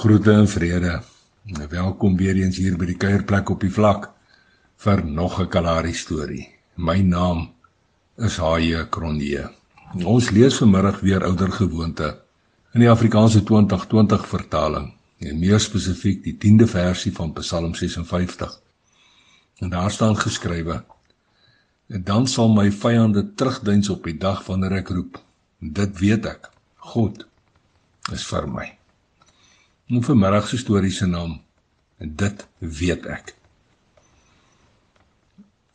Groete en vrede. Welkom weer eens hier by die kuierplek op die vlak vir nog 'n Kalahari storie. My naam is Haie Kronje. Ons lees vanmiddag weer ouer gewoonte in die Afrikaanse 2020 vertaling, en meer spesifiek die 10de versie van Psalm 56. En daar staan geskrywe: "En dan sal my vyande terugduins op die dag wanneer ek roep. Dit weet ek. God is vir my." Nou vanmiddag se storie se naam en dit weet ek.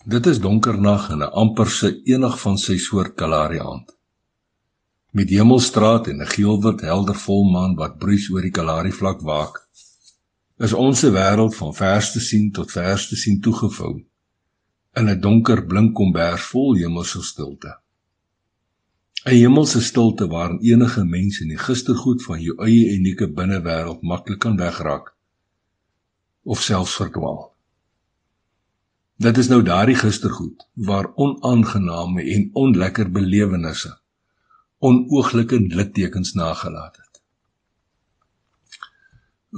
Dit is donker nag en 'n amper se enig van sy soort Kalahari aand. Met hemelstraat en 'n geelwit helder volmaan wat bruis oor die Kalahari vlak waak, is ons se wêreld van verste sien tot verste sien toegevou in 'n donker blink kombers vol hemelse stilte. 'n hemelse stilte waarin enige mens in die gistergoed van jou eie unieke binnewêreld maklik kan wegraak of selfs verdwaal. Dit is nou daardie gistergoed waar onaangename en onlekker belewennisse onooglike littekens nagelaat het.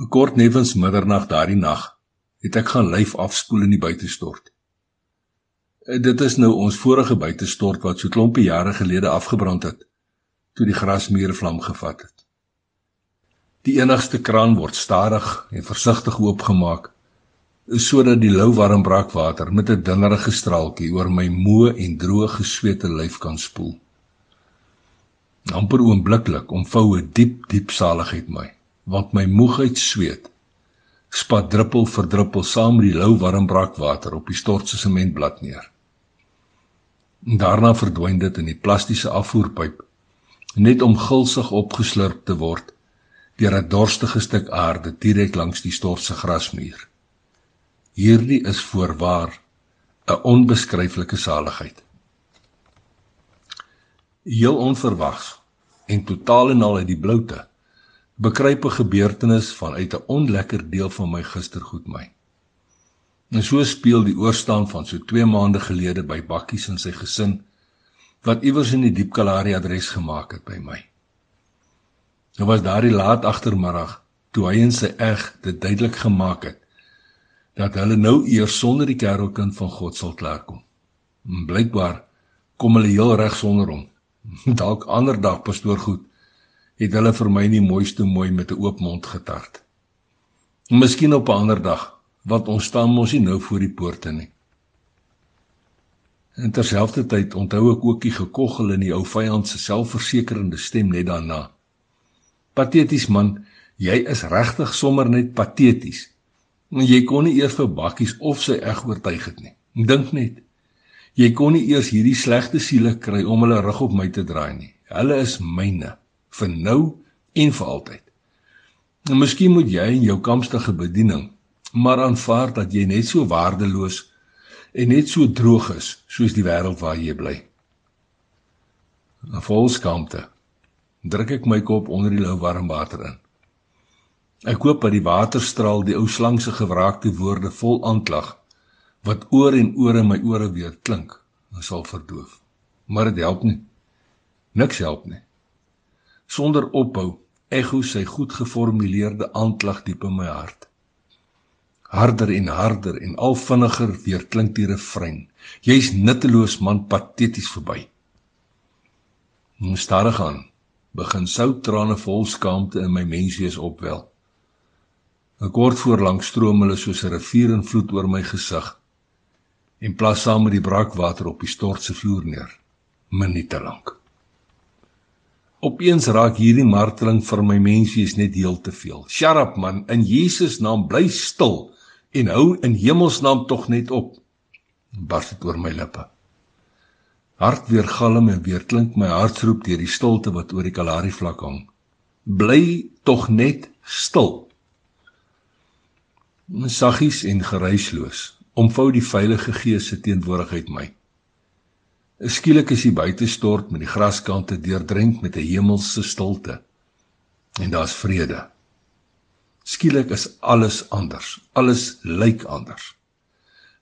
Kort nevens middernag daardie nag het ek gaan lyf afspoel in die buitestort. Eh, dit is nou ons vorige buitestort wat so klompie jare gelede afgebrand het toe die grasmuur vlam gevat het. Die enigste kraan word stadig en versigtig oopgemaak sodat die lou warm brakwater met 'n dinnerige straaltjie oor my moe en droë geswete lyf kan spoel. amper oombliklik omvou 'n diep diep saligheid my want my moegheid sweet spat druppel vir druppel saam met die lou warm brakwater op die stortse sementblad neer. En daarna verdwyn dit in die plastiese afvoerpyp net om gulsig opgeslurp te word deur 'n dorstige stuk aarde direk langs die stortse grasmuur. Hierdie is voorwaar 'n onbeskryflike saligheid. Heel onverwags en totaal en al uit die bloute bekruip 'n gebeurtenis vanuit 'n onlekker deel van my gistergoed my. En so speel die oorstaan van so 2 maande gelede by Bakkies en sy gesin wat iewers in die Diep Kalahari adres gemaak het by my. Nou was daardie laat agtermiddag toe hy en sy eg dit duidelik gemaak het dat hulle nou eers sonder die kerelkind van God sal klaarkom. Blykbaar kom hulle heel reg sonder hom. Dalk ander dag pastoor goed het hulle vir my nie mooiste mooi met 'n oop mond getart. Miskien op 'n ander dag want ons staan mos nie nou voor die poorte nie. En terselfdertyd onthou ek ook die gekoggel in die ou vyand se selfversekerende stem net daarna. Pateties man, jy is regtig sommer net pateties. En jy kon nie eers vir bakkies of sy eg oortuig het nie. Dink net. Jy kon nie eers hierdie slegte siele kry om hulle rug op my te draai nie. Hulle is myne vir nou en vir altyd. En miskien moet jy in jou kampstige bediening maar aanvaar dat jy net so waardeloos en net so droog is soos die wêreld waar jy bly. Na volskampte druk ek my kop onder die lou warm water in. Ek hoop dat die waterstraal die ou slang se gewraakte woorde vol aanklag wat oor en oor in my ore weer klink, sal verdoof. Maar dit help nie. Niks help nie. Sonder ophou ekho sy goed geformuleerde aanklag diep in my hart harder en harder en al vinniger weer klink die refrein. Jy's nutteloos man, pateties verby. Moet stadig aan. Begin souttrane vol skaamte in my menswees opwel. 'n Kort voorlank stroom hulle soos 'n rivier in vloed oor my gesig en plas saam met die brakwater op die stortse vloer neer. Minute lank. Opeens raak hierdie marteling vir my menswees net heel te veel. Shut up man, in Jesus naam bly stil en hou in hemelsnaam tog net op. Bars dit oor my lippe. Hart weer galm en weer klink my hartsroep deur die stilte wat oor die Kalahari vlak hang. Bly tog net stil. Saggies en geruisloos omvou die veilige gees se teenwoordigheid my. Skielik is die buitestort met die graskante deurdrenk met 'n hemelse stilte. En daar's vrede Skielik is alles anders. Alles lyk anders.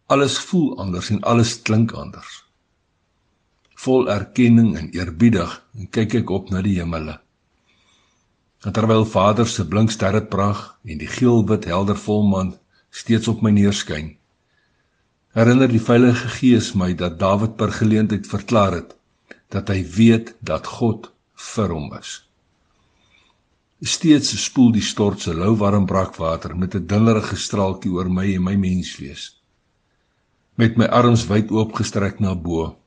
Alles voel anders en alles klink anders. Vol erkenning en eerbiedig kyk ek op na die hemele. En terwyl Vader se blink sterreprag en die geelwit helder volmaan steeds op my neerskyn, herinner die Heilige Gees my dat Dawid per geleentheid verklaar het dat hy weet dat God vir hom is. Steeds spoel die stort se louwarm brakwater met 'n dingerige straaltjie oor my en my menswees. Met my arms wyd oopgestrek na bo,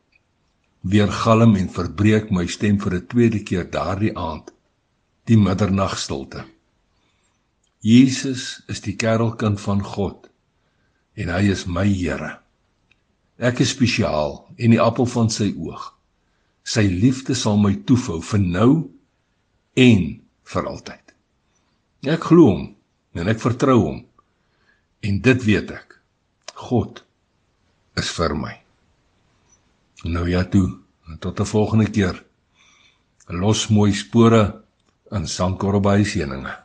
weer galm en verbreek my stem vir 'n tweede keer daardie aand die middernagstilte. Jesus is die kerelkind van God en hy is my Here. Ek is spesiaal en die appel van sy oog. Sy liefde sal my toefou vir nou en vir altyd. Ek glo hom en ek vertrou hom. En dit weet ek. God is vir my. Nou ja toe, tot 'n volgende keer. Los mooi spore in Sankorbei seëninge.